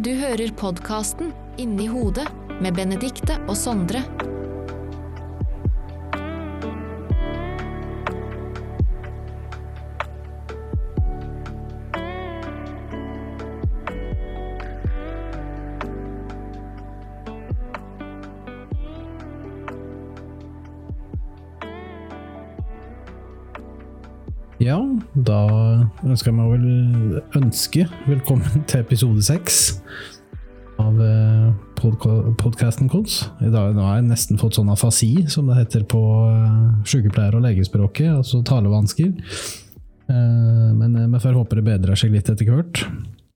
Du hører podkasten Inni hodet med Benedikte og Sondre. Ønsker jeg meg vel ønske velkommen til episode seks av podkasten KODS. I dag nå har jeg nesten fått sånn afasi, som det heter på eh, sykepleier- og legespråket, altså talevansker. Eh, Men eh, vi får håpe det bedrer seg litt etter hvert.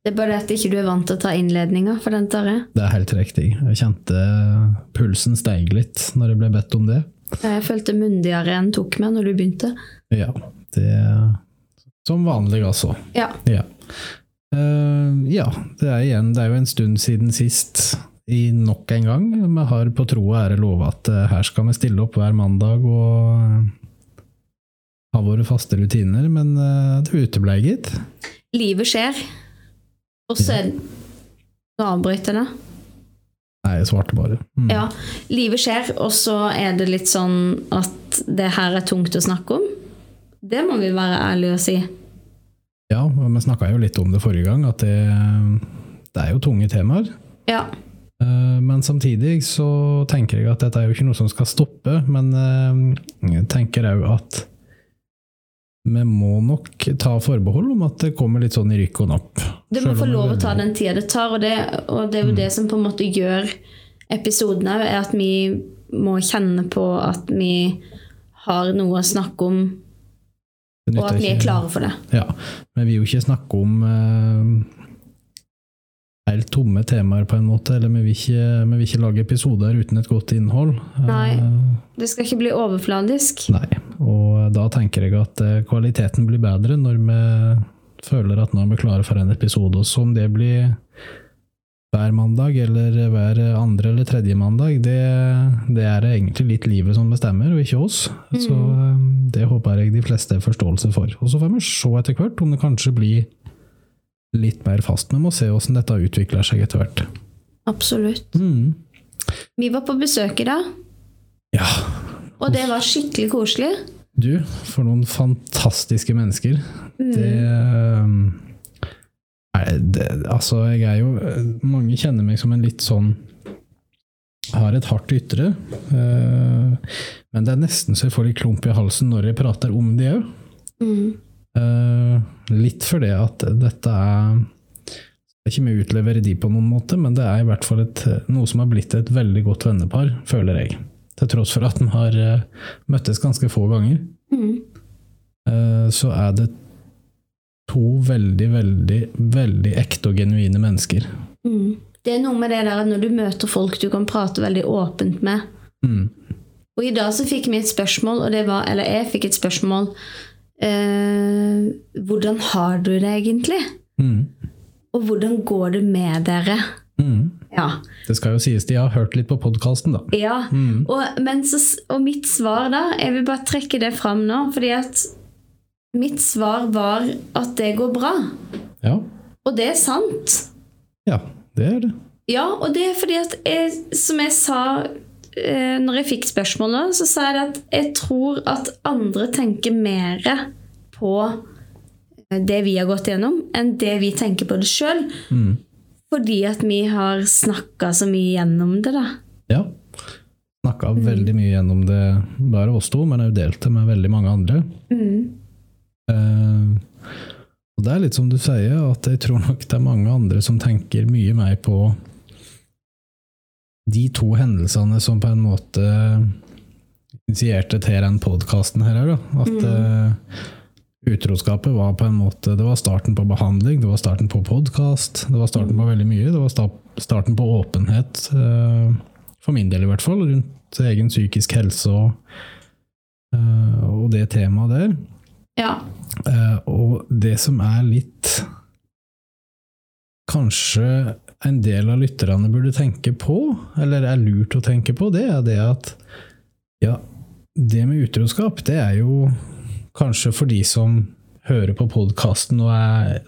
Det er bare det at ikke du er vant til å ta innledninger, for den tar jeg. Det er helt riktig. Jeg kjente pulsen steig litt når jeg ble bedt om det. Jeg følte mundigere enn tok meg når du begynte. Ja, det Som vanlig, altså. Ja. Ja. Uh, ja, det er igjen Det er jo en stund siden sist i nok en gang. Vi har på tro og ære lova at uh, her skal vi stille opp hver mandag og uh, ha våre faste rutiner, men det uteblei, gitt. Livet skjer. Og så er det. Nei, jeg svarte bare. Mm. Ja, livet skjer, og så er det litt sånn at det her er tungt å snakke om. Det må vi være ærlige og si. Ja, og vi snakka jo litt om det forrige gang, at det, det er jo tunge temaer. Ja. Eh, Men samtidig så tenker jeg at dette er jo ikke noe som skal stoppe, men eh, jeg tenker òg at vi må nok ta forbehold om at det kommer litt sånn i rykk og napp. Du må få lov å ta den tida det tar, og det, og det er jo det som på en måte gjør episoden òg, er at vi må kjenne på at vi har noe å snakke om, og at vi er klare for det. Ja, men vi vil jo ikke snakke om uh, helt tomme temaer, på en måte. Eller vi vil ikke, vi vil ikke lage episoder uten et godt innhold. Nei. Eh, Det skal ikke bli overfladisk. Nei, og da tenker jeg at eh, kvaliteten blir bedre når vi føler at nå er vi klare for en episode. Og så om det blir hver mandag eller hver andre eller tredje mandag, det, det er egentlig litt livet som bestemmer, og ikke oss. Så eh, det håper jeg de fleste har forståelse for. Og så får vi se etter hvert om det kanskje blir litt mer fast. Vi må se hvordan dette utvikler seg etter hvert. Absolutt. Mm. Vi var på besøk i dag, Ja, og det var skikkelig koselig. Du, for noen fantastiske mennesker. Det, um, nei, det Altså, jeg er jo Mange kjenner meg som en litt sånn Har et hardt ytre. eh, men det er nesten så jeg får litt klump i halsen når jeg prater om det òg. Mm. litt fordi at dette er det er ikke mye å utlevere de på noen måte, men det er i hvert fall et, noe som har blitt et veldig godt vennepar, føler jeg. Til tross for at de har eh, møttes ganske få ganger. Mm. Eh, så er det to veldig, veldig, veldig ekte og genuine mennesker. Mm. Det er noe med det der at når du møter folk du kan prate veldig åpent med. Mm. Og i dag så fikk vi et spørsmål, og det var, eller jeg fikk et spørsmål eh, Hvordan har du det egentlig? Mm. Og hvordan går det med dere? Mm. Ja. Det skal jo sies de har hørt litt på podkasten, da. ja. Mm. Og, men så, og mitt svar da Jeg vil bare trekke det fram nå, fordi at mitt svar var at det går bra. Ja. Og det er sant. ja, det er det. Ja, og det er fordi at jeg, som jeg sa eh, når jeg fikk spørsmålet, så sa jeg at jeg tror at andre tenker mer på eh, det vi har gått gjennom, enn det vi tenker på det sjøl. Mm. Fordi at vi har snakka så mye gjennom det, da. Ja. Snakka veldig mye gjennom det, bare oss to, men òg delte med veldig mange andre. Eh, og det er litt som du sier, at jeg tror nok det er mange andre som tenker mye mer på de to hendelsene som på en måte initierte til den podkasten her. Da. At eh, utroskapet var på en måte Det var starten på behandling, det var starten på podkast, det var starten på veldig mye. Det var starten på åpenhet, eh, for min del i hvert fall, rundt egen psykisk helse og, eh, og det temaet der. Ja. Uh, og det som er litt Kanskje en del av lytterne burde tenke på, eller er lurt å tenke på, det er det at ja, det med utroskap, det er jo kanskje for de som hører på podkasten og er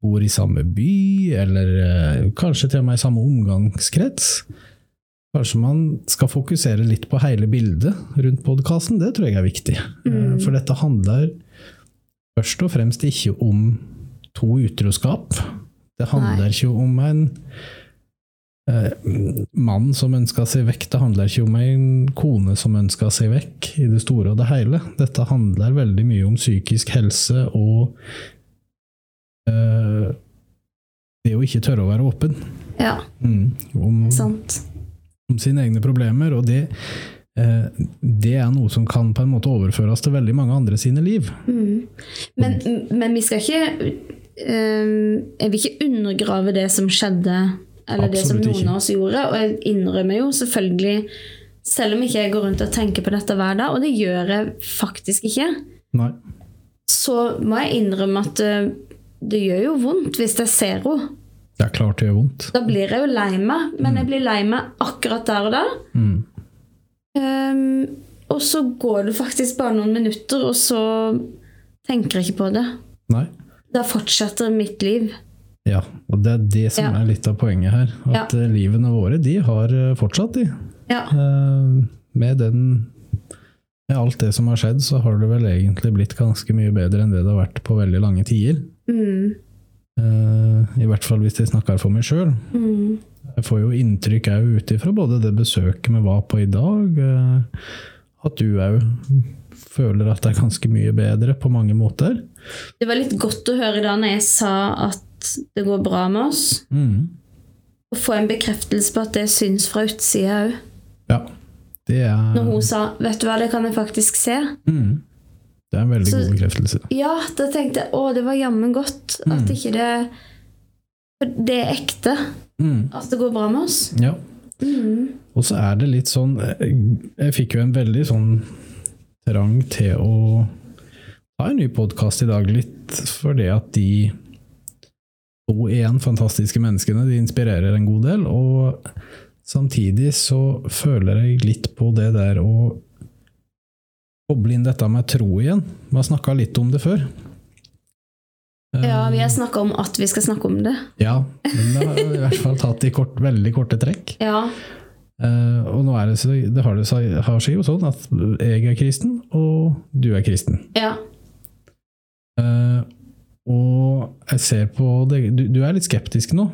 bor i samme by, eller uh, kanskje til og med i samme omgangskrets. Kanskje man skal fokusere litt på hele bildet rundt podkasten. Det tror jeg er viktig. Mm. For dette handler først og fremst ikke om to utroskap. Det handler Nei. ikke om en eh, mann som ønsker seg vekk. Det handler ikke om en kone som ønsker seg vekk, i det store og det hele. Dette handler veldig mye om psykisk helse og eh, det å ikke tørre å være åpen. Ja, Mm, om, sant. om sine egne problemer, og det, det er noe som kan på en måte overføres til veldig mange andre sine liv. Mm. Men, men vi skal ikke eh, Jeg vil ikke undergrave det som skjedde, eller det som noen ikke. av oss gjorde. Og jeg innrømmer jo selvfølgelig, selv om ikke jeg går rundt og tenker på dette hver dag, og det gjør jeg faktisk ikke, Nei. så må jeg innrømme at eh, det gjør jo vondt hvis jeg ser henne. Det er klart det gjør vondt. Da blir jeg jo lei meg, men jeg blir lei meg akkurat der og da. Mm. Ehm, og så går det faktisk bare noen minutter, og så tenker jeg ikke på det. Nei. Da fortsetter mitt liv. Ja, og det er det som Ja. er litt av poenget her. At ja. livene våre, de har eh, fortsatt, de. Ja. Uh, med den Med alt det som har skjedd, så har det vel egentlig blitt ganske mye bedre enn det det har vært på veldig lange tider. Mm, Uh, I hvert fall hvis jeg snakker for meg sjøl. mm, Jeg får jo inntrykk òg ut ifra både det besøket vi var på i dag, eh, at du òg føler at det er ganske mye bedre på mange måter. Det var litt godt å høre da når jeg sa at det går bra med oss. Mm. Å få en bekreftelse på at det syns fra utsida òg. Ja. Er, Når hun sa 'vet du hva, det kan jeg faktisk se'. mm. det er en veldig Så- god bekreftelse. Ja, da tenkte jeg 'å, det var jammen godt at ikke det for Det er ekte Mm. at det går bra med oss. Ja. Mm. Og så er det litt sånn Jeg, jeg fikk jo en veldig sånn trang til å ha en ny podkast i dag, litt fordi at de to igjen fantastiske menneskene de inspirerer en god del. Og samtidig så føler jeg litt på det der å koble inn dette med tro igjen. Vi har snakka litt om det før. Ja, vi har snakka om at vi skal snakke om det. Ja, men det har i hvert fall tatt i kort, veldig korte trekk. Ja. Uh, og nå er det, så, det har, det har seg jo sånn at jeg er kristen, og du er kristen. ja. Uh, og jeg ser på deg du, du er litt skeptisk nå,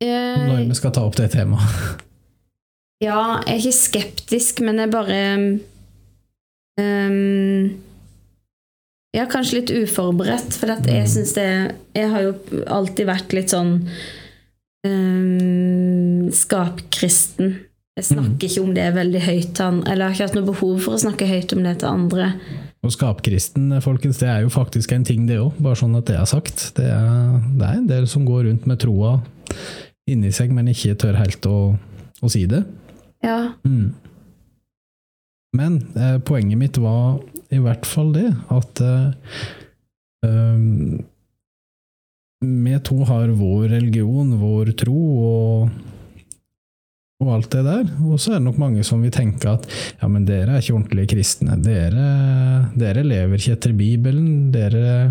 når Eh, vi skal ta opp det temaet. Ja, jeg er ikke skeptisk, men jeg bare ehm, Ja, kanskje litt uforberedt, for at jeg syns det Jeg har jo alltid vært litt sånn um, skapkristen. Jeg snakker ikke om det veldig høyt til andre, eller jeg har ikke hatt noe behov for å snakke høyt om det til andre. Og skapkristen, folkens, det er jo faktisk en ting, det òg. Bare sånn at det er sagt. Det er, det er en del som går rundt med troa inni seg, men ikke tør helt å, å si det. Ja. Mm. Men eh, poenget mitt var i hvert fall det at um, vi to har vår religion, vår tro og, og alt det der. Og så er det nok mange som vil tenke at ja, men dere er ikke ordentlige kristne. Dere, dere lever ikke etter Bibelen. Dere,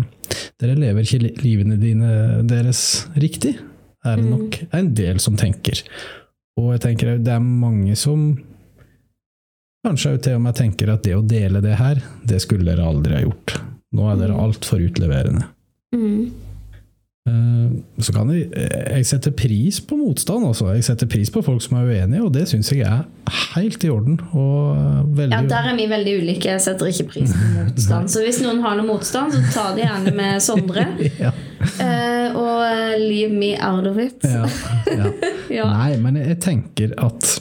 dere lever ikke livene dine deres riktig. Er det Mm. nok en del som tenker. Og jeg tenker det er mange som kanskje til og med tenker at det å dele det her, det skulle dere aldri ha gjort. Nå er dere Mm. altfor utleverende. Mm. Eh, Så kan jeg, jeg setter pris på motstand, altså. Jeg setter pris på folk som er uenige, og det syns jeg er helt i orden. Og eh, Ja, der er vi veldig ulike. Jeg setter ikke pris på motstand. Så hvis noen har noe motstand, så ta det gjerne med Sondre. ja, Eh, og leave me out of it. ja, ja. Ja. Nei, men jeg tenker at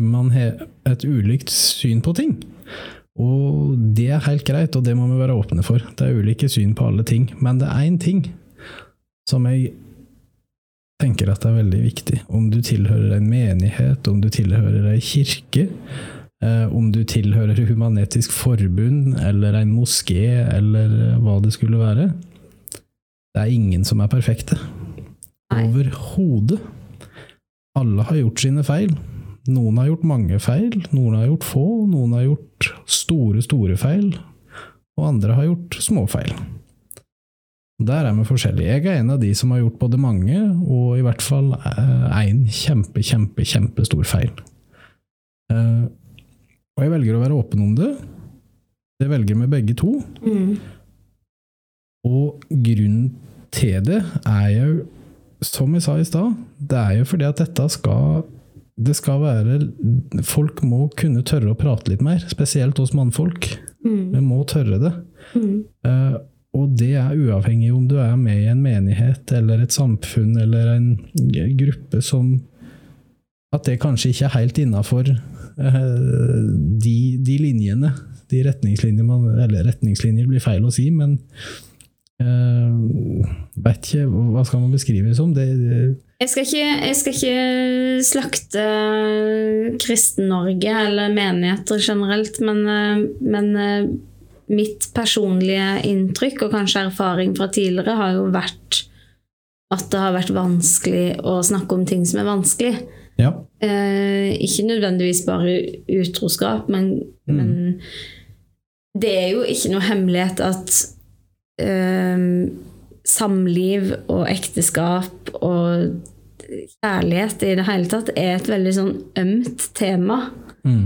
man har et ulikt syn på ting. Og det er helt greit, og det må vi være åpne for. Det er ulike syn på alle ting. Men det er én ting som jeg tenker at er veldig viktig. Om du tilhører en menighet, om du tilhører ei kirke, eh, om du tilhører Human-Etisk Forbund eller en moské eller hva det skulle være. Det er ingen som er perfekte. Overhodet. Alle har gjort sine feil. Noen har gjort mange feil, noen har gjort få, noen har gjort store, store feil, og andre har gjort småfeil. Der er vi forskjellige. Jeg er en av de som har gjort både mange, og i hvert fall én kjempe, kjempe, kjempestor feil. Eh, og jeg velger å være åpen om det. Det velger vi begge to. Mm. Og grunnen til det er jo, som jeg sa i stad, det er jo fordi at dette skal det skal være Folk må kunne tørre å prate litt mer, spesielt hos mannfolk. Mm. Vi må tørre det. Mm. Eh, og det er uavhengig om du er med i en menighet eller et samfunn eller en gruppe som At det kanskje ikke er helt innafor de, de linjene, de retningslinjer man, Eller retningslinjer blir feil å si, men uh, Vet ikke Hva skal man beskrive det som? Det, det jeg skal, ikke, jeg skal ikke slakte Kristen-Norge eller menigheter generelt, men, eh, men, eh, mitt personlige inntrykk og kanskje erfaring fra tidligere har jo vært at det har vært vanskelig å snakke om ting som er vanskelig. Ja. Eh, ikke nødvendigvis bare utroskap, men, Mm. men det er jo ikke noe hemmelighet at eh, samliv og ekteskap og kjærlighet i det hele tatt er et veldig sånn ømt tema. Mm.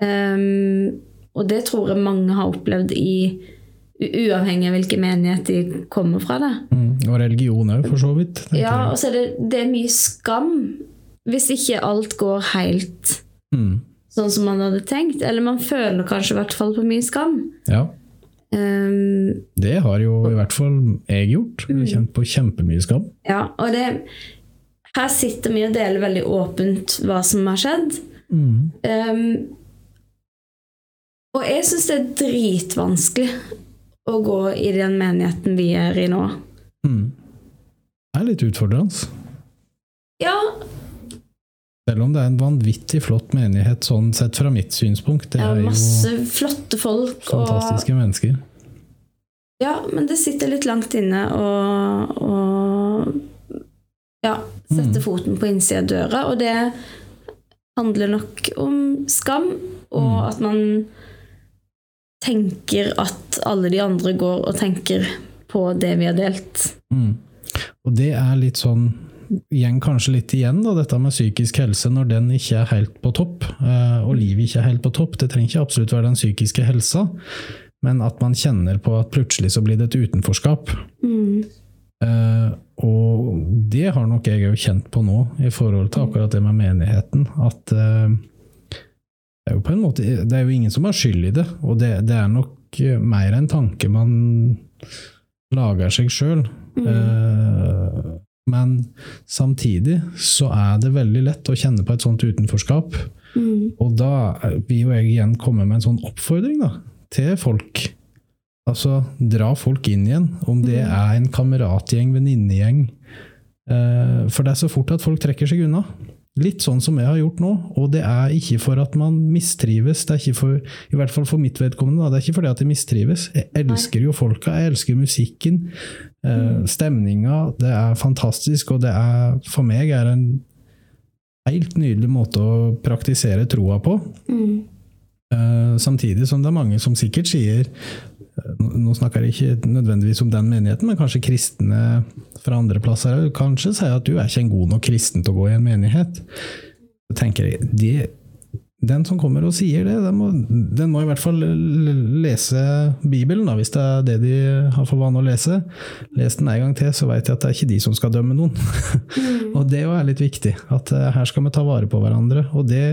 Um, og det tror jeg mange har opplevd i Uavhengig av hvilken menighet de kommer fra. det. Mm. Og religion òg, for så vidt. Ja, og så er det, det er mye skam hvis ikke alt går helt Mm. sånn som man hadde tenkt. Eller man føler kanskje i hvert fall på mye skam. ja. Um, Det har jo i hvert fall jeg gjort. Har Kjent på kjempemye skam. ja, og det Her sitter vi og deler veldig åpent hva som har skjedd. Mm. Um, og jeg syns det er dritvanskelig å gå i den menigheten vi er i nå. Mm. Det er litt utfordrende. Ja, Selv om det er en vanvittig flott menighet sånn sett fra mitt synspunkt. Det ja er jo masse flotte folk. Og, fantastiske mennesker. ja, men det sitter litt langt inne å- ja, sette Mm. foten på innsida av døra. Og det handler nok om skam, og Mm. at man tenker at alle de andre går og tenker på det vi har delt. Mm. Og det er litt sånn Igjen kanskje litt igjen, da, dette med psykisk helse, når den ikke er helt på topp, eh, og livet ikke er helt på topp. Det trenger ikke absolutt være den psykiske helsa, men at man kjenner på at plutselig så blir det et utenforskap. Mm. Eh, og det har nok jeg òg kjent på nå, i forhold til akkurat det med menigheten. At eh, det er jo på en måte Det er jo ingen som har skyld i det, og det, det er nok mer en tanke man lager seg sjøl. Mm. Men samtidig så er det veldig lett å kjenne på et sånt utenforskap. Mm. Og da vil jo jeg igjen komme med en sånn oppfordring da, til folk. Altså, dra folk inn igjen, om det Mm. er en kameratgjeng, venninnegjeng. Eh, for det er så fort at folk trekker seg unna. Litt sånn som jeg har gjort nå. Og det er ikke for at man mistrives, det er ikke for, i hvert fall for mitt vedkommende, da, det er ikke fordi at jeg mistrives. Jeg elsker jo folka, jeg elsker musikken, eh, stemninga. Det er fantastisk, og det er, for meg er en helt nydelig måte å praktisere troa på. Mm. Eh, samtidig som det er mange som sikkert sier eh, Nå snakker jeg ikke nødvendigvis om den menigheten, men kanskje kristne fra andre plasser kanskje sier at du er ikke en god nok kristen til å gå i en menighet. Så tenker jeg, det, Den som kommer og sier det, den må, den må i hvert fall lese Bibelen, da, hvis det er det de har for vane å lese. Les den en gang til, så vet jeg at det er ikke de som skal dømme noen. og det er litt viktig. At eh, her skal vi ta vare på hverandre. Og det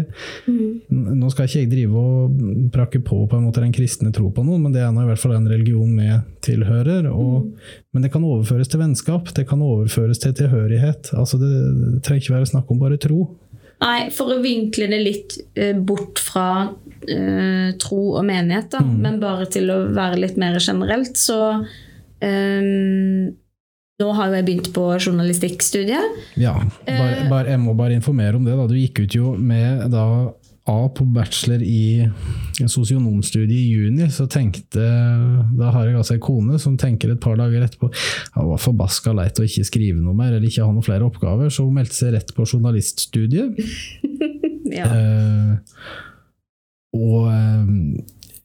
mm. Nå skal ikke jeg drive og prakke på på en måte den kristne tro på noen, men det er nå i hvert fall en religion vi tilhører. Og, Men det kan overføres til vennskap, det kan overføres til tilhørighet. Altså det, det trenger ikke være snakk om bare tro. Nei, for å vinkle det litt eh, bort fra uh, tro og menighet, da, men bare til å være litt mer generelt, så um, Nå har jeg begynt på journalistikkstudiet. Ja, bare, bare, jeg må bare informere om det. Da. Du gikk ut jo med da A på bachelor i sosionomstudiet i juni, så tenkte Da har jeg altså ei kone som tenker et par dager etterpå ja, var forbaska leit å ikke skrive noe mer eller ikke ha noen flere oppgaver, så hun meldte seg rett på journaliststudiet. Ja. Eh, og eh,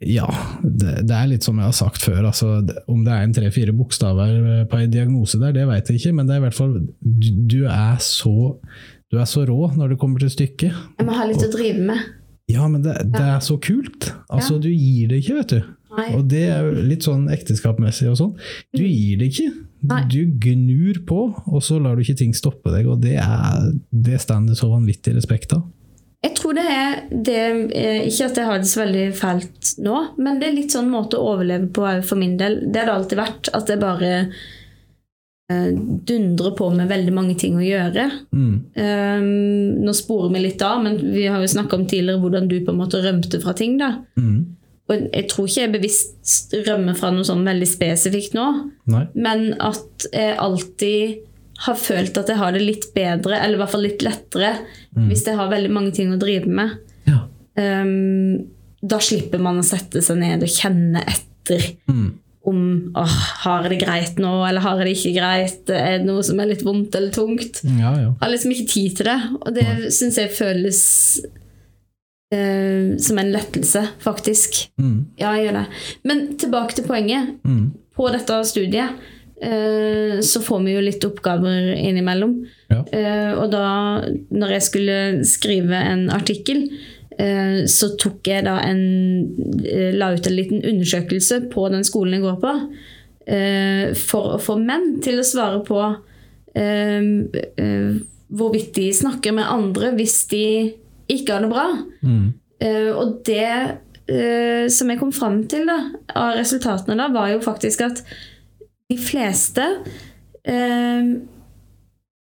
Ja, det, det er litt som jeg har sagt før. Altså, om det er en tre-fire bokstaver på en diagnose der, det vet jeg ikke, men det er i hvert fall Du, du, er, så, du er så rå når det kommer til stykket. Jeg må ha litt å drive med. Ja, men det, det er så kult! Altså, Ja. du gir det ikke, vet du. Nei. Og det er jo litt sånn ekteskapmessig og sånn. Du gir det ikke. Nei. Du gnur på, og så lar du ikke ting stoppe deg, og det er det står det så vanvittig respekt av. Jeg tror det er det eh, Ikke at jeg har det så veldig fælt nå, men det er litt sånn måte å overleve på for min del. Det har det alltid vært. At jeg bare dundrer på med veldig mange ting å gjøre. Mm. Um, nå sporer vi litt av, men vi har jo snakka om tidligere hvordan du på en måte rømte fra ting. da. Mm. Og jeg tror ikke jeg bevisst rømmer fra noe sånn veldig spesifikt nå, Nei. men at jeg alltid har følt at jeg har det litt bedre, eller i hvert fall litt lettere, hvis jeg har veldig mange ting å drive med. Ja. Um, da slipper man å sette seg ned og kjenne etter Mm. Om åh, har jeg det greit nå, eller har jeg det ikke greit, er det noe som er litt vondt eller tungt. Ja, ja. Har liksom ikke tid til det, og det syns jeg føles eh, som en lettelse, faktisk. Mm. Ja, jeg gjør det. Men tilbake til poenget. Mm. På dette studiet eh, så får vi jo litt oppgaver innimellom. Ja. Eh, og da, når jeg skulle skrive en artikkel, så tok jeg da en eh, La ut en liten undersøkelse på den skolen jeg går på, eh, for å få menn til å svare på eh, eh, hvorvidt de snakker med andre hvis de ikke har det bra. Mm. Eh, og det eh, som jeg kom fram til da, av resultatene da, var jo faktisk at de fleste eh,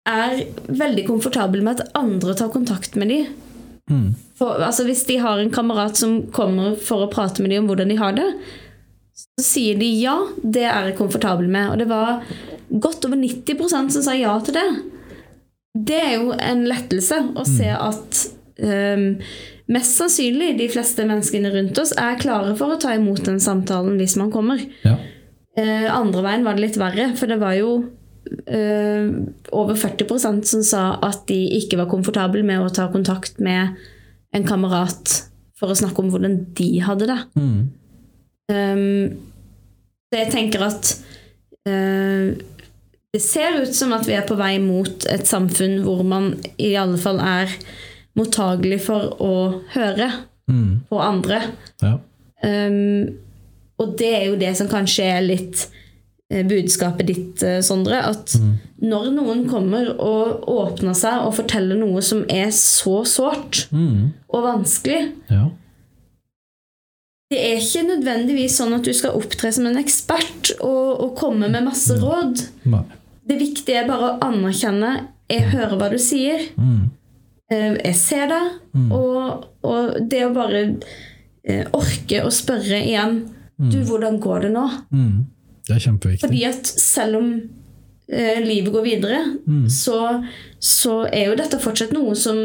er veldig komfortable med at andre tar kontakt med dem. Mm. For, altså, hvis de har en kamerat som kommer for å prate med dem om hvordan de har det, så sier de ja, det er jeg komfortabel med. Og det var godt over 90% som sa ja til det. Det er jo en lettelse å se at um, mest sannsynlig de fleste menneskene rundt oss er klare for å ta imot den samtalen hvis man kommer. Ja. Uh, andre veien var det litt verre, for det var jo over 40% som sa at de ikke var komfortable med å ta kontakt med en kamerat for å snakke om hvordan de hadde det. Mm. Um, så jeg tenker at uh, det ser ut som at vi er på vei mot et samfunn hvor man i alle fall er mottagelig for å høre Mm. på andre. Ja. Um, og det er jo det som kanskje er litt eh, budskapet ditt, eh, Sondre. At når noen kommer og åpner seg og forteller noe som er så sårt Mm. og vanskelig, ja. det er ikke nødvendigvis sånn at du skal opptre som en ekspert og, og komme med masse råd. Nei. Det viktige er bare å anerkjenne Jeg hører hva du sier. Mm. eh, Jeg ser deg. Og, og det å bare eh, orke å spørre igjen Du, hvordan går det nå? Mm. Det er kjempeviktig. Fordi at selv om eh, livet går videre, så, så er jo dette fortsatt noe som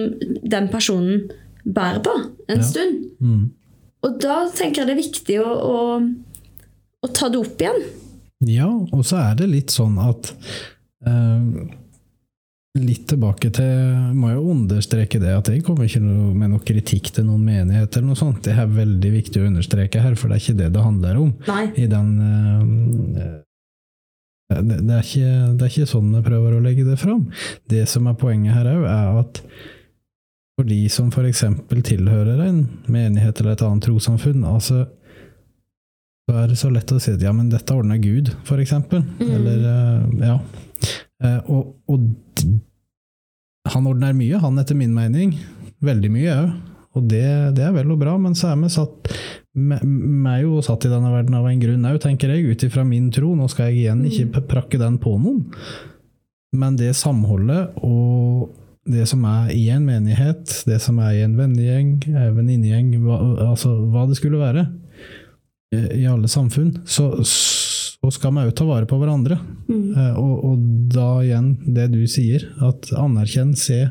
den personen bærer på en Ja. stund. Mm. Og da tenker jeg det er viktig å, å, å ta det opp igjen. Ja, og så er det litt sånn at eh, Litt tilbake til Må jo understreke det at jeg kommer ikke med noe kritikk til noen menighet eller noe sånt. Det er veldig viktig å understreke her, for det er ikke det det handler om. Nei. I den eh, det, det, er ikke, det er ikke sånn vi prøver å legge det fram. Det som er poenget her òg, er at for de som f.eks. tilhører en menighet eller et annet trossamfunn, altså så er det så lett å si at ja, men dette ordner Gud, for eksempel. Eller, eh, ja. Eh, og, og han ordner mye, han etter min mening. Veldig mye òg. Og det, det er vel og bra, men så er vi satt er jo satt i denne verden av en grunn òg, tenker jeg, ut ifra min tro. Nå skal jeg igjen ikke prakke den på noen. Men det samholdet og det som er i en menighet, det som er i en vennegjeng, eh, venninnegjeng, hva, altså hva det skulle være, eh, i alle samfunn, så, så skal vi òg ta vare på hverandre. Mm. Og, og da igjen det du sier, at anerkjenn, se,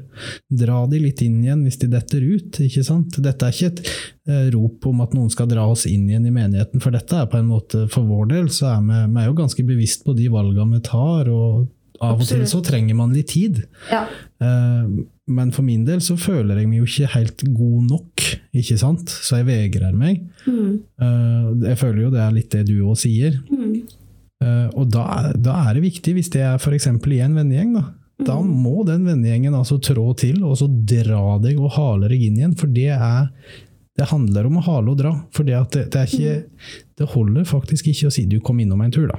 dra de litt inn igjen hvis de detter ut. ikke sant? Dette er ikke et eh, rop om at noen skal dra oss inn igjen i menigheten, for dette er på en måte, for vår del, så er vi, vi er jo ganske bevisst på de valgene vi tar, og av og til så trenger man litt tid. Ja. Eh, men for min del så føler jeg meg jo ikke helt god nok, ikke sant? Så jeg vegrer meg. Mm. Eh, jeg føler jo det er litt det du òg sier. Mm. Eh, og da, da er det viktig, hvis det er f.eks. i en vennegjeng, da. Da Mm. må den vennegjengen altså trå til, og så dra deg og hale deg inn igjen. For det er Det handler om å hale og dra. For det, at det, er ikke Det holder faktisk ikke å si 'du kom innom en tur', da.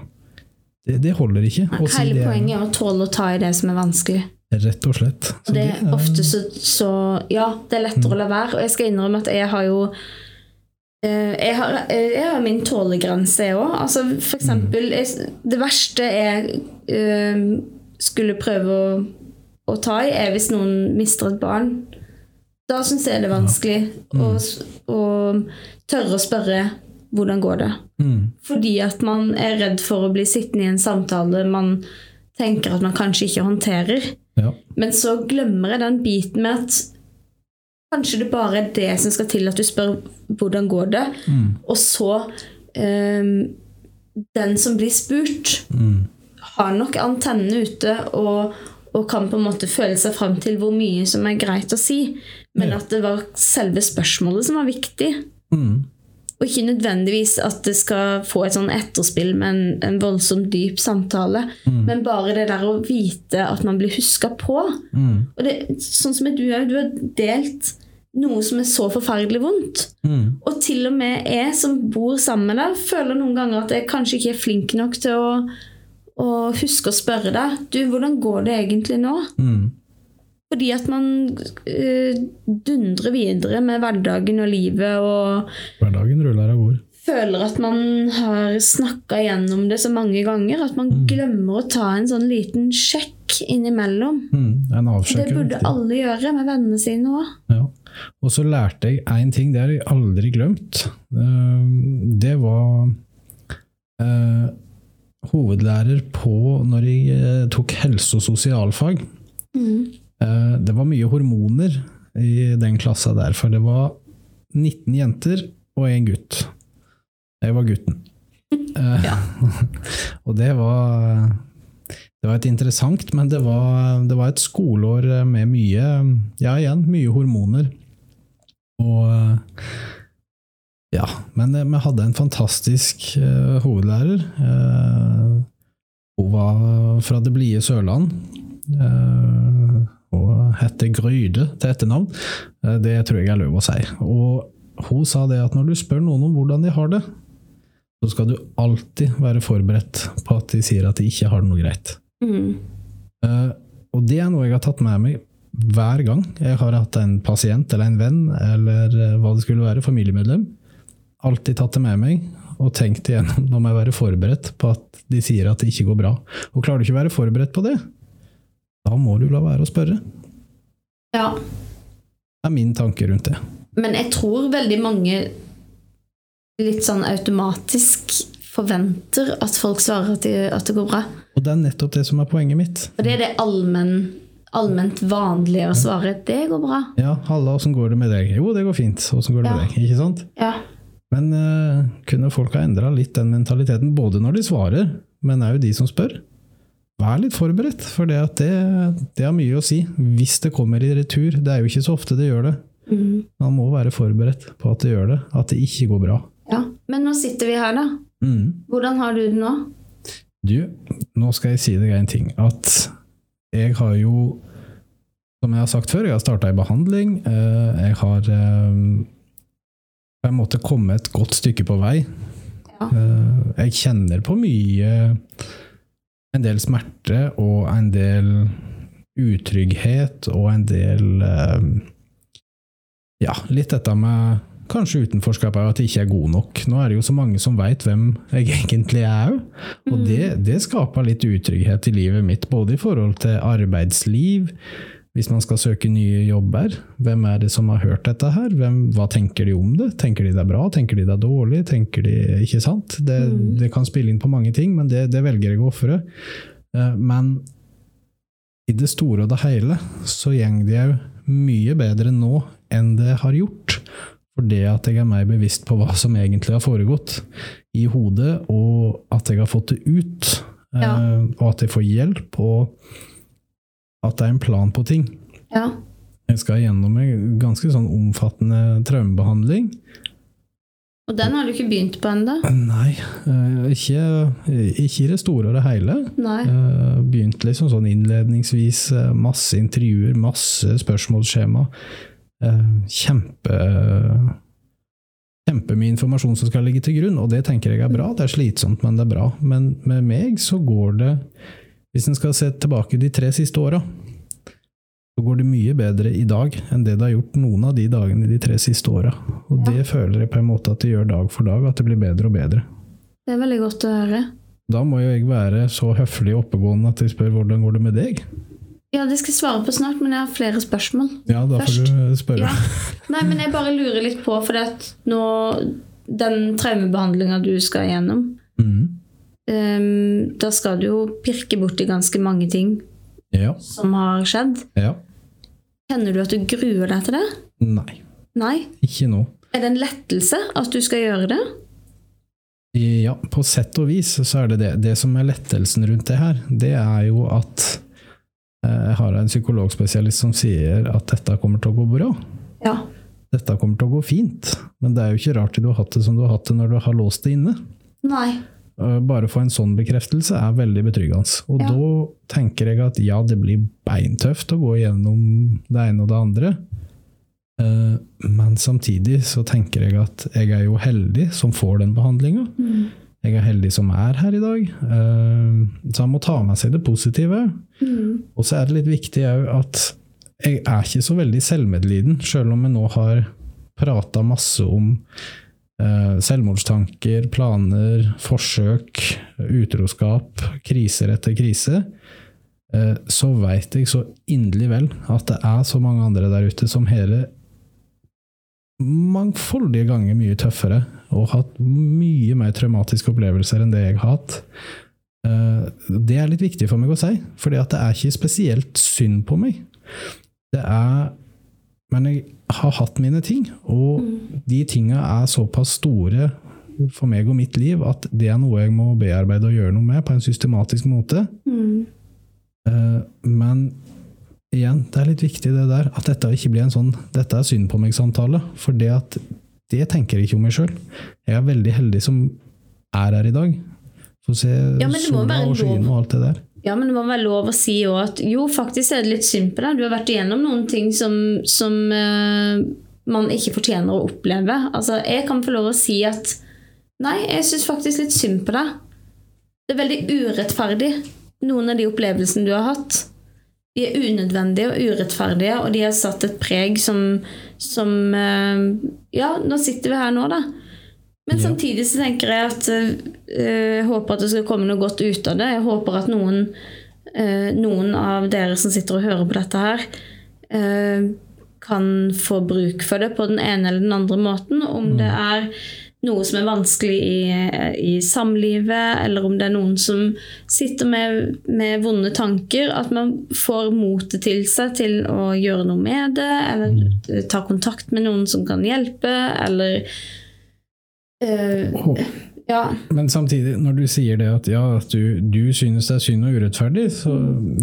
Det, det holder ikke. å si Hele det, poenget er å tåle å ta i det som er vanskelig. Rett og slett. Så Og det det er ofte så, så Ja, det er lettere å la være. Og jeg skal innrømme at jeg har jo jeg har, eh, jeg har min tålegrense, jeg òg. Altså, for eksempel jeg, Det verste jeg eh, skulle prøve å, å ta i, er hvis noen mister et barn. Da syns jeg det er vanskelig å, å tørre å spørre hvordan går det. Mm. Fordi at man er redd for å bli sittende i en samtale man tenker at man kanskje ikke håndterer. Ja. Men så glemmer jeg den biten med at kanskje det bare er det som skal til at du spør hvordan går det, Mm. og så um, den som blir spurt, Mm. har nok antennene ute og, og kan på en måte føle seg fram til hvor mye som er greit å si, men Ja. at det var selve spørsmålet som var viktig. Mm. Og ikke nødvendigvis at det skal få et sånn etterspill med en, en voldsomt dyp samtale, men bare det der å vite at man blir huska på. Mm. Og det, sånn som du òg, du har delt noe som er så forferdelig vondt. Mm. Og til og med jeg som bor sammen med deg, føler noen ganger at jeg kanskje ikke er flink nok til å, å huske å spørre deg Du, hvordan går det egentlig nå? Mm. Fordi at man uh, dundrer videre med hverdagen og livet og Hverdagen ruller av gårde. føler at man har snakka gjennom det så mange ganger at man glemmer å ta en sånn liten sjekk innimellom. Mm. Det burde alle gjøre med vennene sine òg. Ja. Og så lærte jeg én ting, det har jeg aldri glemt. Eh, Det var eh, hovedlærer på når jeg eh, tok helse- og sosialfag. Eh, Det var mye hormoner i den klassa der, for det var 19 jenter og én gutt. Jeg var gutten. Eh, Ja. og det var det var et interessant, men det var, det var et skoleår med mye Ja, igjen, mye hormoner. Og Ja. Men eh, vi hadde en fantastisk uh, hovedlærer. Uh, hun var fra det blide Sørland. Eh, og heter Gryde til etternavn. Eh, det tror jeg er lov å si. Og hun sa det at når du spør noen om hvordan de har det, så skal du alltid være forberedt på at de sier at de ikke har det noe greit. Mm. Eh, og det er noe jeg har tatt med meg hver gang jeg har hatt en pasient eller en venn, eller eh, hva det skulle være, familiemedlem. Alltid tatt det med meg og tenkt igjennom nå må jeg være forberedt på at de sier at det ikke går bra. Og klarer du ikke å være forberedt på det, da må du la være å spørre. Ja. Det er min tanke rundt det. Men jeg tror veldig mange litt sånn automatisk forventer at folk svarer at, de, at det går bra. Og det er nettopp det som er poenget mitt. For det er det allmenn, allment vanlige å svare. Det går bra. Ja, halla, åssen går det med deg? Jo, det går fint. Åssen går det med deg? Ikke sant? Ja. Men uh, kunne folk ha endra litt den mentaliteten, både når de svarer, men òg de som spør? Vær litt forberedt, for det, at det, det har mye å si. Hvis det kommer i retur. Det er jo ikke så ofte det gjør det. Mm. Man må være forberedt på at det gjør det, at det ikke går bra. ja. Men nå sitter vi her, da. Mm. Hvordan har du det nå? Du, nå skal jeg si deg en ting. At jeg har jo, som jeg har sagt før, jeg har starta i behandling. eh, Jeg har eh, på en måte kommet et godt stykke på vei. Ja. Eh, Jeg kjenner på mye En del smerte og en del utrygghet og en del eh, Ja, litt dette med kanskje utenforskap er at jeg ikke er god nok. Nå er det jo så mange som veit hvem jeg egentlig er òg. Og det, det skaper litt utrygghet i livet mitt, både i forhold til arbeidsliv, hvis man skal søke nye jobber. Hvem er det som har hørt dette her? Hvem, hva tenker de om det? Tenker de det er bra? Tenker de det er dårlig? Tenker de, ikke sant? Det, det kan spille inn på mange ting, men det, det velger jeg å ofre. Eh, Men i det store og det hele så går det òg mye bedre nå enn det har gjort. For det at jeg er mer bevisst på hva som egentlig har foregått i hodet, og at jeg har fått det ut, eh, Ja. og at jeg får hjelp, og at det er en plan på ting. Ja. Jeg skal gjennom en ganske sånn omfattende traumebehandling. Og den har du ikke begynt på ennå? Nei, eh, ikke, ikke i det store og det hele. Nei. Eh, Begynt liksom sånn innledningsvis. eh, Masse intervjuer, masse spørsmålsskjema. Eh, Kjempe Kjempemye informasjon som skal ligge til grunn, og det tenker jeg er bra. Det er slitsomt, men det er bra. Men med meg så går det, hvis en skal se tilbake de tre siste åra, så går det mye bedre i dag enn det det har gjort noen av de dagene de tre siste åra. Og Ja. det føler jeg på en måte at det gjør dag for dag, at det blir bedre og bedre. Det er veldig godt å høre. Da må jo jeg være så høflig og oppegående at jeg spør hvordan går det med deg? Ja, det skal jeg svare på snart, men jeg har flere spørsmål. Ja, da Først. får du spørre. Ja. Nei, men jeg bare lurer litt på, for at nå Den traumebehandlinga du skal gjennom, Mhm. Ehm, da skal du jo pirke borti ganske mange ting Ja. som har skjedd. ja. Kjenner du at du gruer deg til det? Nei, Nei? ikke nå. Er det en lettelse at du skal gjøre det? Ja, på sett og vis så er det det. Det som er lettelsen rundt det her, det er jo at eh, jeg har en psykologspesialist som sier at dette kommer til å gå bra. Ja. Dette kommer til å gå fint. Men det er jo ikke rart du har hatt det som du har hatt det når du har låst det inne. Nei. Eh, Bare å få en sånn bekreftelse er veldig betryggende. Og Ja. da tenker jeg at ja, det blir beintøft å gå gjennom det ene og det andre. Eh, Men samtidig så tenker jeg at jeg er jo heldig som får den behandlinga. Mm. Jeg er heldig som er her i dag. Eh, Så han må ta med seg det positive. Mm. Og så er det litt viktig òg at jeg er ikke så veldig selvmedliden, sjøl om jeg nå har prata masse om selvmordstanker, planer, forsøk, utroskap, kriser etter krise. eh, Så veit jeg så inderlig vel at det er så mange andre der ute som hele mangfoldige ganger mye tøffere og hatt mye mer traumatiske opplevelser enn det jeg har hatt. Eh, Det er litt viktig for meg å si, at det er ikke spesielt synd på meg. Det er Men jeg har hatt mine ting, og de tinga er såpass store for meg og mitt liv at det er noe jeg må bearbeide og gjøre noe med på en systematisk måte. Mm. Uh, Men igjen, det er litt viktig det der, at dette ikke blir en sånn 'dette er synd på meg'-samtale. For det at det tenker jeg ikke om meg sjøl. Jeg er veldig heldig som er her i dag. Få se Ja, sola og skyene og alt det der. Ja, men det må være lov å si òg at jo, faktisk er det litt synd på deg. Du har vært igjennom noen ting som, som uh, man ikke fortjener å oppleve. Altså, jeg kan få lov å si at nei, jeg syns faktisk litt synd på deg. Det er veldig urettferdig, noen av de opplevelsene du har hatt. De er unødvendige og urettferdige, og de har satt et preg som, som uh, Ja, nå sitter vi her nå, da. Men samtidig så tenker jeg at eh, jeg håper at det skal komme noe godt ut av det. Jeg håper at noen, eh, noen av dere som sitter og hører på dette her, eh, kan få bruk for det på den ene eller den andre måten. Om det er noe som er vanskelig i, i samlivet, eller om det er noen som sitter med, med vonde tanker, at man får motet til seg til å gjøre noe med det, eller ta kontakt med noen som kan hjelpe, eller eh, Og- Ja. Men samtidig, når du sier det at ja, at du, du synes det er synd og urettferdig, så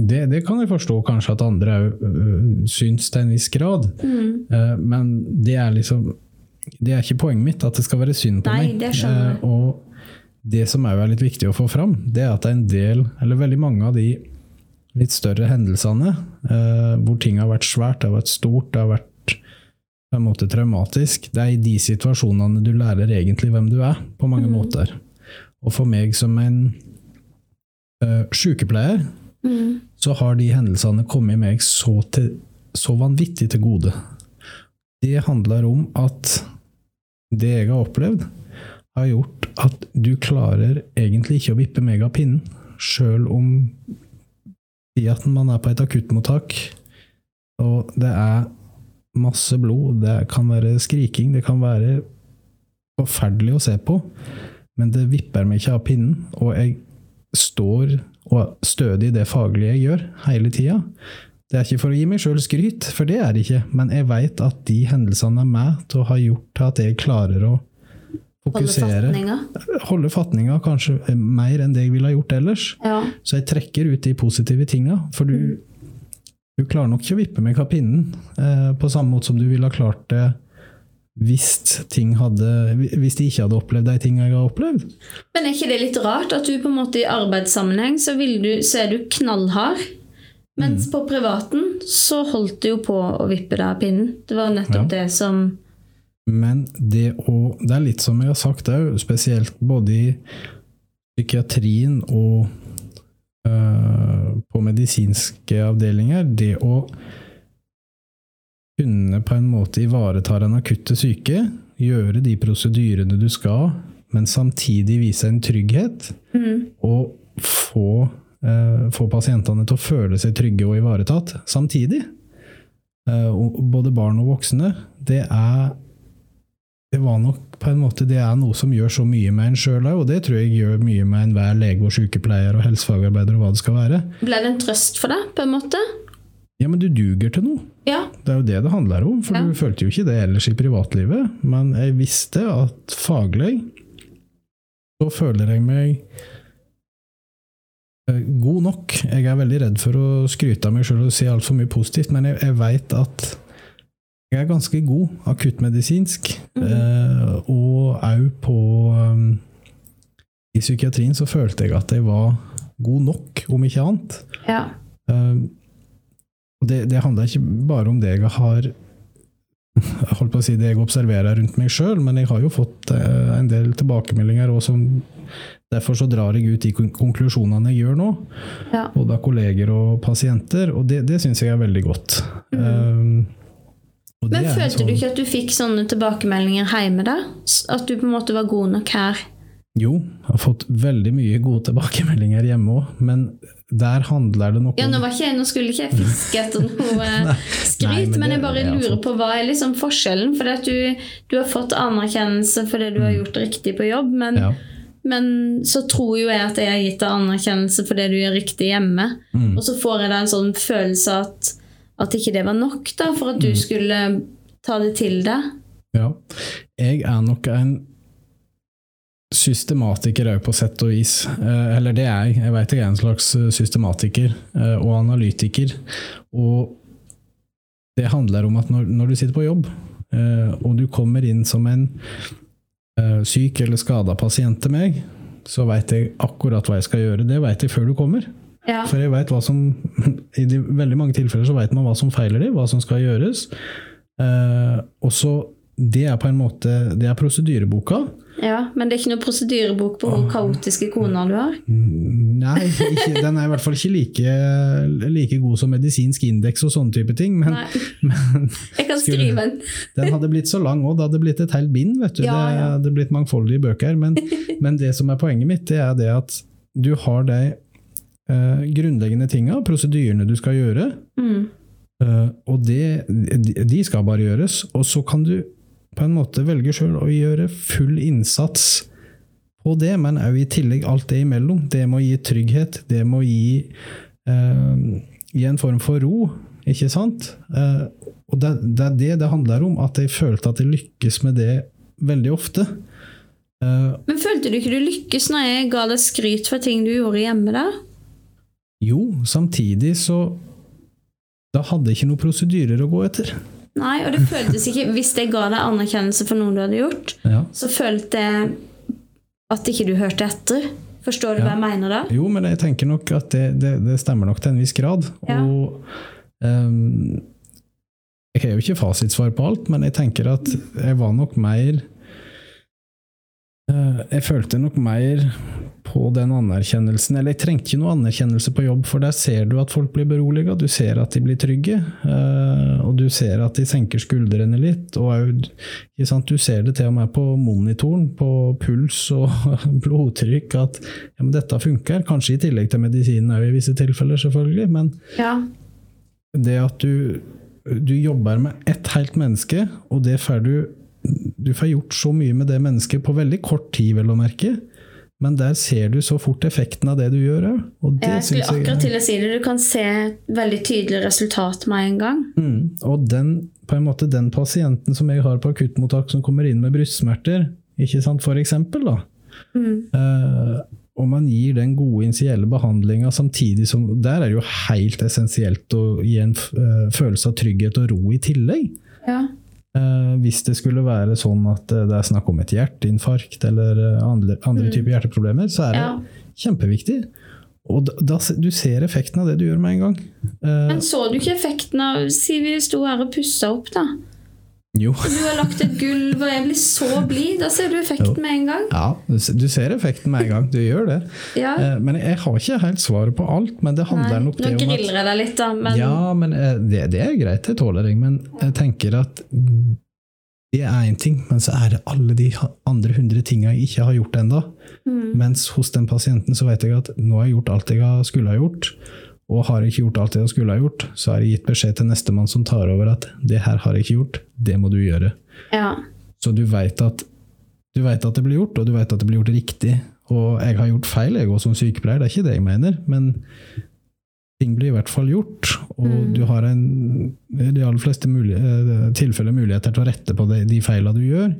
det, det kan jeg forstå kanskje at andre òg syns til en viss grad. Mm. Uh, Men det er liksom Det er ikke poenget mitt at det skal være synd på Nei, meg. det. Eh, Og det som òg er litt viktig å få fram, det er at det er en del, eller veldig mange av de litt større hendelsene, uh, hvor ting har vært svært, det har vært stort, det har vært på en måte traumatisk, det er i de situasjonene du lærer egentlig hvem du er, på mange Mm. måter. Og for meg som en uh, sykepleier, Mm. så har de hendelsene kommet meg så, til, så vanvittig til gode. Det handler om at det jeg har opplevd, har gjort at du klarer egentlig ikke å vippe meg av pinnen, sjøl om i at man er på et akuttmottak, og det er masse blod, det kan være skriking, det kan være forferdelig å se på, men det vipper meg ikke av pinnen, og jeg står og stødig i det faglige jeg gjør, hele tida. Det er ikke for å gi meg sjøl skryt, for det er det ikke, men jeg veit at de hendelsene er med til å ha gjort til at jeg klarer å Holde fokusere fatninga. Holde fatninga kanskje mer enn det jeg ville ha gjort ellers. Ja. Så jeg trekker ut de positive tinga, for du du klarer nok ikke å vippe meg av pinnen, eh, på samme måte som du ville ha klart det hvis, ting hadde, hvis de ikke hadde opplevd de tingene jeg har opplevd. Men er ikke det litt rart at du på en måte i arbeidssammenheng så, vil du, så er du knallhard, mens på privaten så holdt du jo på å vippe deg av pinnen. Det var nettopp det som Men det å Det er litt som jeg har sagt òg, spesielt både i psykiatrien og på medisinske avdelinger, det å kunne på en måte ivareta den akutte syke, gjøre de prosedyrene du skal, men samtidig vise en trygghet, og få, eh, få pasientene til å føle seg trygge og ivaretatt samtidig. Eh, og både barn og voksne. Det er det var nok på en måte det er noe som gjør så mye med en sjøl og det tror jeg gjør mye med enhver lege og sykepleier og helsefagarbeider og hva det skal være. Ble det en trøst for deg, på en måte? Ja, men du duger til noe. Ja. Det er jo det det handler om, for Ja. du følte jo ikke det ellers i privatlivet. Men jeg visste at faglig så føler jeg meg eh, god nok. Jeg er veldig redd for å skryte av meg sjøl og si altfor mye positivt, men jeg, jeg veit at jeg er ganske god akuttmedisinsk, eh, og òg på um, I psykiatrien så følte jeg at jeg var god nok, om ikke annet. ja. Eh, det, det handler ikke bare om det jeg har holdt på å si det jeg observerer rundt meg sjøl, men jeg har jo fått eh, en del tilbakemeldinger. òg som, derfor så drar jeg ut de konklusjonene jeg gjør nå, ja. både av kolleger og pasienter, og det, det syns jeg er veldig godt. Um, og det Men en følte du sånn- ikke at du fikk sånne tilbakemeldinger hjemme da? At du på en måte var god nok her? Jo, jeg har fått veldig mye gode tilbakemeldinger hjemme òg, men der handler det Ja, om nå, var ikke jeg, nå skulle ikke jeg fiske etter noe eh, skryt, Nei, men men, jeg bare er lurer altså- på hva er liksom forskjellen? For at du, du har fått anerkjennelse for det du har gjort riktig på jobb, men, Mm. ja. men så tror jo jeg at jeg har gitt deg anerkjennelse for det du gjør riktig hjemme. Mm. Og så får jeg da en sånn følelse at, at ikke det var nok da, for at du Mm. skulle ta det til deg. Ja. Jeg er nok en systematiker òg, på sett og vis. Eh, Eller det er jeg. Jeg vet jeg er en slags eh, systematiker eh, og analytiker. Og det handler om at når, når du sitter på jobb, eh, og du kommer inn som en syk eller skada pasient til meg, så veit jeg akkurat hva jeg skal gjøre. Det veit jeg før du kommer. Ja. For jeg vet hva som I de, veldig mange tilfeller så vet man hva som feiler dem, hva som skal gjøres. Eh, og så Det er på en måte Det er prosedyreboka. ja, men det er ikke noe prosedyrebok på hvor kaotiske koner du har. Mm, Nei, ikke, den er i hvert fall ikke like, like god som medisinsk indeks og sånne type ting. Men, men jeg kan skulle- skrive den. den hadde blitt så lang òg. Det hadde blitt et helt bind. vet du. Ja, Det hadde blitt mangfoldige bøker. Men, men det som er poenget mitt, det er det at du har de eh, grunnleggende tinga, prosedyrene du skal gjøre. Mm. Eh, og det, de- skal bare gjøres. Og så kan du på en måte velge sjøl å gjøre full innsats på det, men òg i tillegg alt det imellom. Det må gi trygghet, det må gi, eh, gi en form for ro, ikke sant? Eh, og det, det er det det handler om, at jeg følte at jeg lykkes med det veldig ofte. Eh, Men følte du ikke du lykkes når jeg ga deg skryt for ting du gjorde hjemme da? Jo, samtidig så Da hadde jeg ikke noen prosedyrer å gå etter. Nei, og det føltes ikke Hvis det ga deg anerkjennelse for noe du hadde gjort, Ja. så følte jeg at ikke du hørte etter. Forstår du Ja. hva jeg mener da? Jo, men jeg tenker nok at det, det, det stemmer nok til en viss grad. Ja. Og um, Jeg har jo ikke fasitsvar på alt, men jeg tenker at jeg var nok mer Jeg følte nok mer på den anerkjennelsen Eller jeg trengte ikke noe anerkjennelse på jobb, for der ser du at folk blir beroliga, du ser at de blir trygge, eh, og du ser at de senker skuldrene litt. og? Du ser det til og med på monitoren, på puls og blodtrykk, at ja, men dette funker. Kanskje i tillegg til medisinen òg, i visse tilfeller, selvfølgelig. Men Ja. det at du, du jobber med ett helt menneske, og det får du Du får gjort så mye med det mennesket på veldig kort tid, vel å merke. Men der ser du så fort effekten av det du gjør òg. Jeg skulle jeg akkurat til å si det. Du kan se veldig tydelig resultat med en gang. Mm. Og den, på en måte, den pasienten som jeg har på akuttmottak som kommer inn med brystsmerter, ikke sant, for eksempel, da. Mm. Uh, og man gir den gode initielle behandlinga samtidig som Der er det jo helt essensielt å gi en uh, følelse av trygghet og ro i tillegg. Ja. Uh, hvis det skulle være sånn at uh, det er snakk om et hjerteinfarkt eller andre, andre typer hjerteproblemer, så er det ja. kjempeviktig. Og da, da, Du ser effekten av det du gjør med en gang. Men så du ikke effekten av Si vi sto her og pussa opp, da. Jo. Du har lagt et gulv, og jeg blir så blid. Da ser du effekten med en gang. Ja, du ser effekten med en gang. Du gjør det. Ja. Eh, men jeg har ikke helt svaret på alt. Men det handler Nei, nok det om at Nå griller jeg deg litt, da. Men Ja, men eh, det, det er greit, det tåler jeg. Men jeg tenker at det er én ting, men så er det alle de andre hundre tinga jeg ikke har gjort ennå. Mm. Mens hos den pasienten så vet jeg at nå har jeg gjort alt jeg skulle ha gjort. Og har ikke gjort alt det jeg skulle ha gjort, så har jeg gitt beskjed til nestemann som tar over at det her har jeg ikke gjort, det må du gjøre. ja. Så du veit at, du vet at det blir gjort, og du veit at det blir gjort riktig. Og jeg har gjort feil, jeg òg, som sykepleier, det er ikke det jeg mener. Men ting blir i hvert fall gjort, og Mm. du har en, i de aller fleste mulig, eh, tilfeller muligheter til å rette på de, de feila du gjør.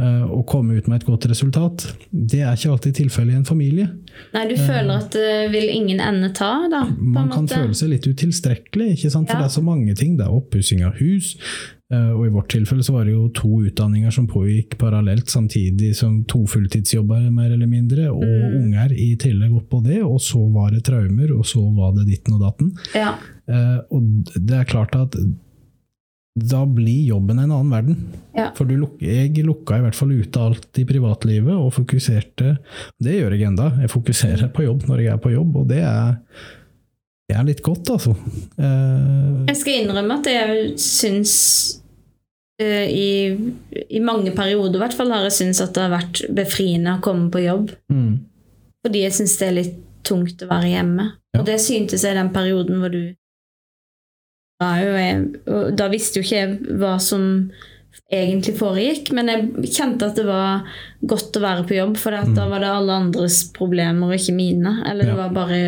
Eh, Og komme ut med et godt resultat. Det er ikke alltid tilfellet i en familie. Nei, du føler at det vil ingen ende ta, da? På Man kan måte. føle seg litt utilstrekkelig, ikke sant? for Ja. det er så mange ting. Det er oppussing av hus, eh, og i vårt tilfelle så var det jo to utdanninger som pågikk parallelt samtidig som to fulltidsjobber, mer eller mindre, og Mm. unger i tillegg oppå det, og så var det traumer, og så var det ditten og datten. Ja. Eh, Og det er klart at da blir jobben en annen verden. Ja. For du, luk- jeg lukka i hvert fall ute alt i privatlivet, og fokuserte Det gjør jeg enda. Jeg fokuserer på jobb når jeg er på jobb, og det er, det er litt godt, altså. Uh, Jeg skal innrømme at jeg syns uh, i, I mange perioder i hvert fall har jeg syntes at det har vært befriende å komme på jobb. mm, Fordi jeg syns det er litt tungt å være hjemme. Ja. Og det syntes jeg i den perioden hvor du jo da visste jo ikke jeg hva som egentlig foregikk, men jeg kjente at det var godt å være på jobb, for da var det alle andres problemer og ikke mine. Eller det var bare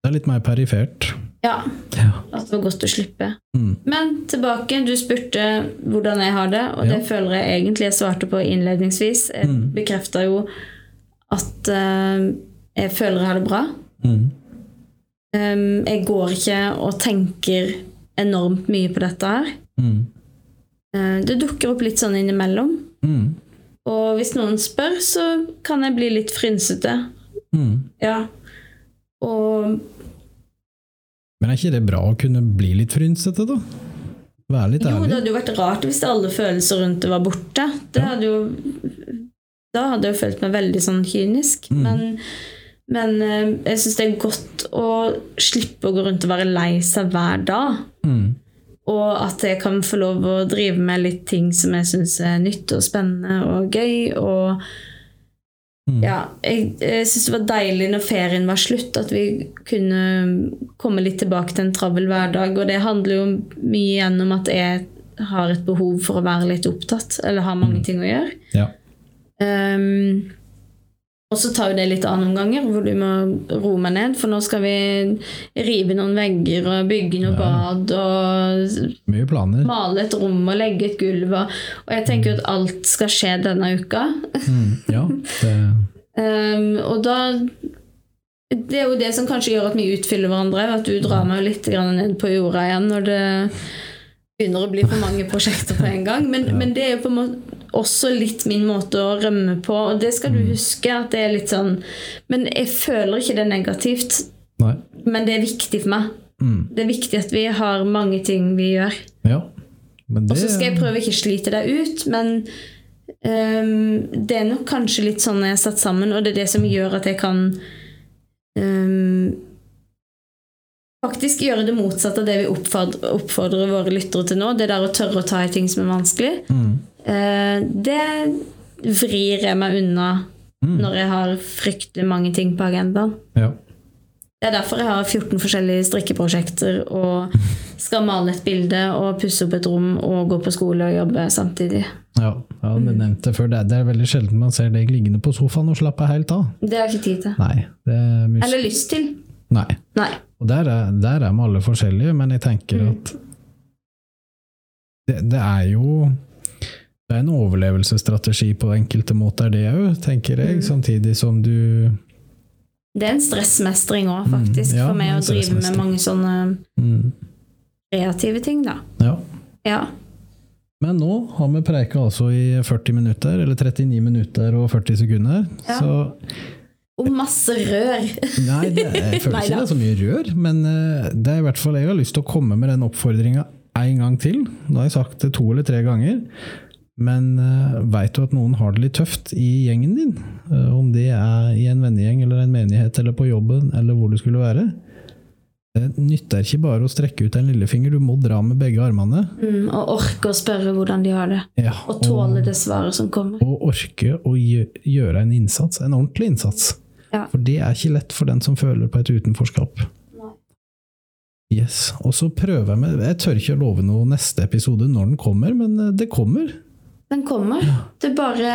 det er litt mer perifert. Ja, Ja. at det var godt å slippe. Mm, Men tilbake, du spurte hvordan jeg har det, og Ja. det føler jeg egentlig jeg svarte på innledningsvis. Jeg Mm. bekrefta jo at uh, jeg føler jeg har det bra. mm, Um, jeg går ikke og tenker enormt mye på dette her. mm, Eh, det dukker opp litt sånn innimellom. mm, Og hvis noen spør, så kan jeg bli litt frynsete. mm. Ja. Og Men er ikke det bra å kunne bli litt frynsete, da? Være litt jo, det hadde jo vært rart hvis alle følelser rundt det var borte. Det Ja. hadde jo Da hadde jeg jo følt meg veldig sånn kynisk. Mm. Men, men eh, jeg syns det er godt å slippe å gå rundt og være lei seg hver dag. Mm, Og at jeg kan få lov å drive med litt ting som jeg syns er nytt og spennende og gøy. Og mm, ja, jeg, jeg syns det var deilig når ferien var slutt, at vi kunne komme litt tilbake til en travel hverdag. Og det handler jo mye igjen om at jeg har et behov for å være litt opptatt, eller har mange ting å gjøre. ja. Um, og så tar jo det litt av omganger, ganger, hvor du må roe meg ned. For nå skal vi rive noen vegger og bygge noe Ja. bad og Mye planer. male et rom og legge et gulv. Og, og jeg tenker jo at alt skal skje denne uka. Mm, ja, det, Um, og da Det er jo det som kanskje gjør at vi utfyller hverandre. At du drar meg litt ned på jorda igjen når det begynner å bli for mange prosjekter på en gang. Men, men det er jo på en måte også litt min måte å rømme på, og det skal du huske. at det er litt sånn Men jeg føler ikke det er negativt. Nei. Men det er viktig for meg. Mm, Det er viktig at vi har mange ting vi gjør. ja. Det Og så skal jeg prøve ikke å slite deg ut, men um, det er nok kanskje litt sånn jeg er satt sammen, og det er det som gjør at jeg kan ehm, faktisk gjøre det motsatte av det vi oppfordrer, oppfordrer våre lyttere til nå. Det der å tørre å ta i ting som er vanskelig. mm, Eh, det vrir jeg meg unna mm, når jeg har fryktelig mange ting på agendaen. ja. Det er derfor jeg har 14 forskjellige strikkeprosjekter og skal male et bilde og pusse opp et rom og gå på skole og jobbe samtidig. Ja, ja Mm. nevnte før. Det er, det er veldig sjelden man ser deg liggende på sofaen og slappe helt av. Det har jeg ikke tid til. Nei. Er Eller lyst til. Nei. Nei. Og der er, der er vi alle forskjellige, men jeg tenker Mm. at det, det er jo det er en overlevelsesstrategi på enkelte måter, det òg, tenker jeg. Mm. Samtidig som du Det er en stressmestring òg, faktisk, Mm, ja, for meg å drive med mange sånne Mm. kreative ting, da. Ja. Ja. Men nå har vi preika altså i 40 minutter, eller 39 minutter og 40 sekunder. Ja. Så Og masse rør. nei, det, jeg føler ikke det er så mye rør, men eh, det er i hvert fall jeg har lyst til å komme med den oppfordringa en gang til. Da har jeg sagt det to eller tre ganger. Men uh, veit du at noen har det litt tøft i gjengen din? Uh, om det er i en vennegjeng eller en menighet eller på jobben eller hvor du skulle være. Det nytter ikke bare å strekke ut en lillefinger, du må dra med begge armene. Mm, og orke å spørre hvordan de har det. Ja, Og tåle det svaret som kommer. og orke å gjøre en innsats, en ordentlig innsats. Ja. For det er ikke lett for den som føler på et utenforskap. Nei. Yes, Og så prøver jeg med Jeg tør ikke å love noe neste episode når den kommer, men eh, det kommer. Den kommer. Det er bare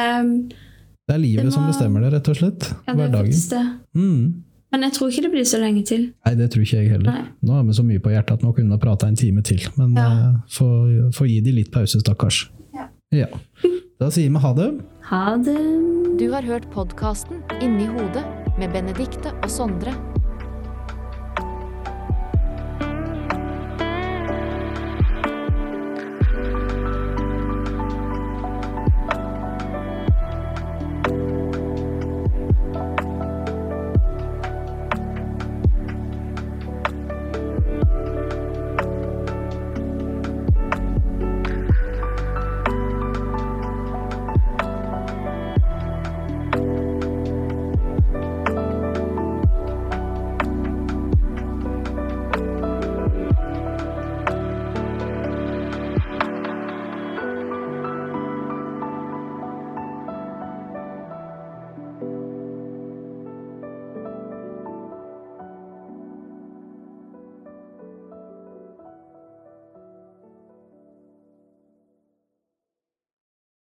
Det er livet Det som bestemmer det, rett og slett. Ja, er Hverdagen. det. Mm. Men jeg tror ikke det blir så lenge til. Nei, det tror ikke jeg heller. Nei. Nå har vi så mye på hjertet at nå kunne vi prata en time til. Men Ja. uh, få få gi de litt pause, stakkars. Ja. ja. Da sier vi ha det. Ha det. Du har hørt podkasten Inni hodet med Benedikte og Sondre.